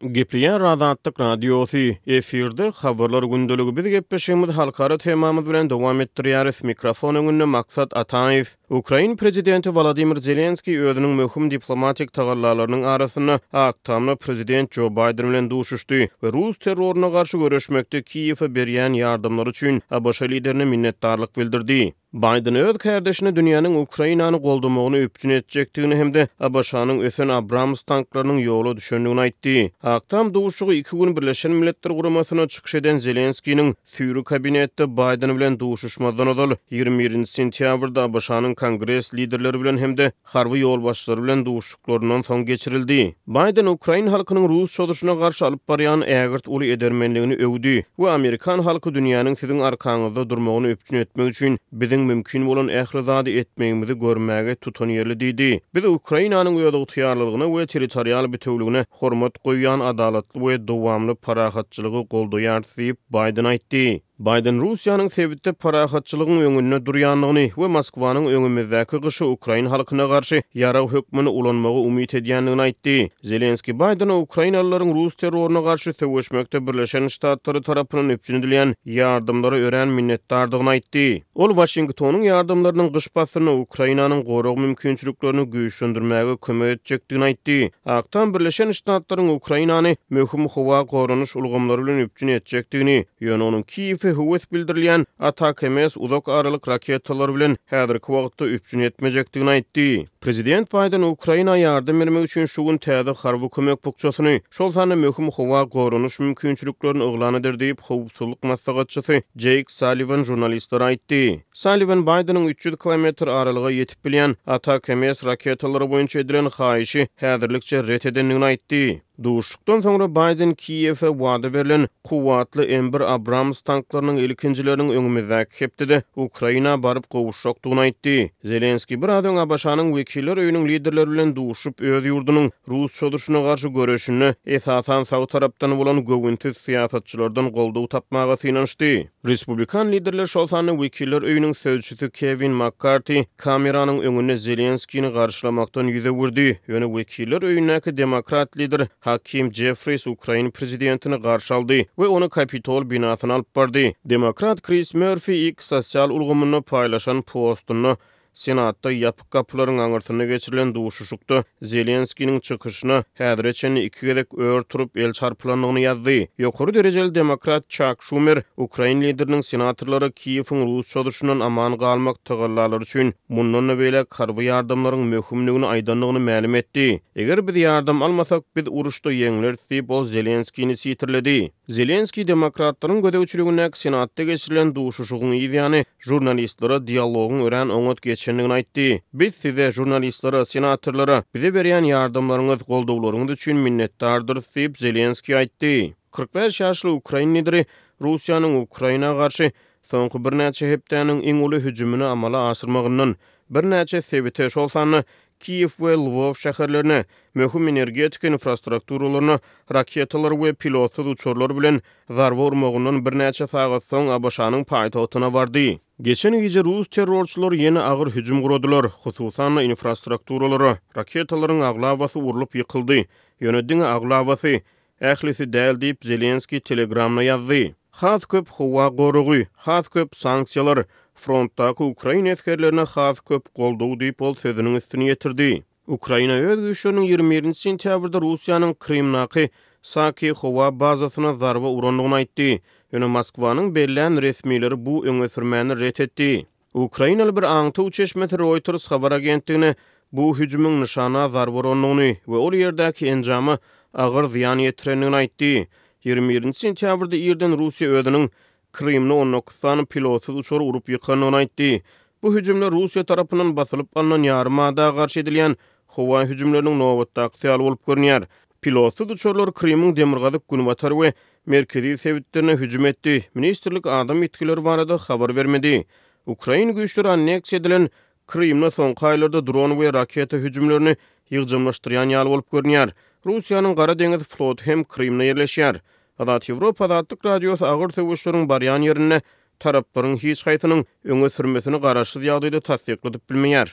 Gepleýär Azatlyk Radiosy, efirde, Habarlar gündeligi, biz gepleşigimizi halkara temamyz bilen dowam etdirýäris, mikrofon öňünde Maksat Ataýew. Ukrain prezidenti Wolodymyr Zelenskiý özüniň möhüm diplomatik tagallalarynyň arasynda Ak Tamda prezident Jo Baýden bilen duşuşdy we rus terroryna garşy göreşmekde Kiýewe berýän ýardamlary üçin ABŞ liderine minnetdarlyk bildirdi. Baýden öz kärdeşine dünýäniň Ukrainany goldamagyny üpjün etjekdigini hem-de ABŞ-nyň ösen Abrams tanklarynyň ýola düşendigini aýtdy. Ak Tam duşuşygy iki gün Birleşen Milletler Guramasynda çykyş eden Zelenskiniň süri kabinetde Baýden bilen duşuşmazdan ozal, ýigrimi birinji sentýabrda ABŞ-nyň Kongres liderleri bilen hem-de harby ýolbaşçylary bilen duşuşyklaryndan soň geçirildi. Baýden ukrain halkynyň rus çozuşyna garşy alyp barýan ägirt uly edermenligini öwdi we amerikan halky dünýäniň siziň arkaňyzda durmagyny üpjün etmek üçin biziň mümkin bolan ähli zady etmegimizi görmäge tutanýerli diýdi. Biz Ukrainanyň özygtyýarlylygyna we territorial bitewligine hormat goýýan adalatly we dowamly parahatçylygy goldaýarys diýip, Baýden aýtdy. Baýden Russiýanyň sebitde parahatçylygyň öňünde durýandygyny we Moskwanyň öňümizdäki gyşa ukrain halkyna garşy ýarag hökmünde ulanmagy umyt edýändigini aýtdy. Zelenskiý Baýdene ukrainalylaryň rus terroryna garşy söweşmekde Birleşen Ştatlary tarapyndan üpjün edilýän ýardamlara örän minnetdardygyny aýtdy. Ol Waşingtonyň ýardamlarynyň gyş paslynda Ukrainanyň gorag mümkinçiliklerini güýçlendirmäge kömek etjekdigini aýtdy. Ak Tam Birleşen Ştatlaryň Ukrainany möhüm howa goranyş ulgamlary bilen üpjün etjekdigini, ýöne onuň Kiýewe höwes bildirilýän Atacms uzak aralyk raketalary bilen häzirki wagtda üpjün etmejekdigini aýtdy. Prezident Baýden Ukraina ýardam bermek üçin şu gün täze harby kömek bukjasyny, şol sanda möhüm howa goranyş mümkinçiliklerini yglan eder diýip, howpsuzlyk maslahatçysy Jeýk Salliwan žurnalistlere aýtdy. Salliwan Baýdeniň üç ýüz kilometr aralyga ýetip bilýän Ataka mes raketalary boýunça edilen haýyşy häzirlikçe ret edendigini aýtdy. Duşuşykdan soňra Baýden Kiýewe wada berlen kuwwatly M bir Abrams tanklarynyň ilkinjileriniň öňümizdäki hepdede Ukraina baryp gowuşjakdygyny aýtdy. Zelenskiý biraz öň ABŞ-nyň Wekiller öýüniň liderleri bilen duşuşyp, öz ýurdunyň rus çozuşyna garşy göreşinde esasan sag tarapdan bolan göwünsiz syýasatçylardan goldaw tapmaga synanyşdy. Respublikan liderler, şol sanda Wekiller öýüniň sözçüsi Kewin Makkarti kameranyň öňünde Zelenskini garşylamakdan ýüz öwürdi, ýöne Wekiller öýündäki demokrat lider Hakim Jeffries ukrain prezidentini garşy aldy we ony Kapitol binasyna alyp bardy. Demokrat Kris Merfi X sosial ulgamynda paýlaşan postunda Senatda ýapyk gapylaryň aňyrsynda geçirilen duşuşykda Zelenskiniň çykyşyna häzire çenli iki gezek ör turup el çarpylandygyny ýazdy. Ýokary derejeli demokrat Çak Şumer ukrain lideriniň senatorlara Kiýewiň rus çozuşyndan aman galmak tagallalary üçin mundan-da beýläk harby ýardamlaryň möhümdigini aýdandygyny mälim etdi. Eger biz ýardam almasak, biz uruşda ýeňileris diýip, ol Zelenskini sitirledi. Zelenskiý demokratlaryň gözegçiligindäki Senatda geçirilen duşuşygyň yz ýany žurnalistlere dialogyň örän oňat geçendigini aýtdy. Biz size, žurnalistlere, senatorlara, bize berýän ýardamlaryňyz, goldawlaryňyz üçin minnetdardyrys diýip, Zelenskiý aýtdy. Kyrk bäş ýaşly ukrain lideri Russiýanyň Ukraina garşy soňky birnäçe hepdäniň iň uly hüjümini amala aşyrmagyndan, birnäçe sebite, şol sanda Kiýew we Lwow şäherlerine, möhüm energetika infrastrukturalaryna raketalar we pilotsyz uçarlar bilen zarba urmagyndan birnäçe sagat soň ABŞ-nyň paýtagtyna bardy. Geçen gije rus terrorçylary ýene agyr hüjüm guradylar, hususan-da infrastrukturalara. Raketalaryň aglabasy urlup ýykyldy, ýöne diňe aglabasy. Ählisi däl diýip, Zelenskiý Telegramda ýazdy. Has köp howa goragy, has köp sanksiýalar, frontdaky ukrain esgerlerine has köp goldaw diýip, ol sözüniň üstüni ýetirdi. Ukraina öz güýçleriniň ýigrimi birinji sentýabrda Russiýanyň Krymdaky Saki howa bazasyna zarba urandygyny aýtdy. Ýöne Moskwanyň bellän resmileri bu öňe sürmäni ret etdi. Ukrainaly bir aňtaw çeşmesi Reuters habar agentligine bu hüjümiň nyşana zarba urandygyny we ol ýerdäki enjama agyr zyýan ýetirendigini aýtdy. Ýigrimi birinji sentýabrda irden Russiýa özüniň Krymda on dokuz sany pilotsyz uçary urup ýykandygyny aýtdy. Bu hüjümler Russiýa tarapyndan basylyp alnan ýarymada garşy edilýän howa hüjümleriniň nobatdakysy ýaly bolup görünýär. Pilotsyz uçarlar Krymyň demirgazyk-günbatar we merkezi sebitlerine hüjüm etdi, ministrlik adam ýitgileri barada habar bermedi. Ukrain güýçleri anneksiýa edilen Krymda soňky aýlarda dron we raketa hüjümlerini ýygjamlaşdyrýan ýaly bolup görünýär. Russiýanyň Gara deňiz floty hem Krymda ýerleşýär. Azat Ýewropa Azatlyk Radiosy agyr söweşleriň barýan ýerinde taraplaryň hiç haýsynyň öňe sürmesini garaşsyz ýagdaýda tassykladyp bilmeýär.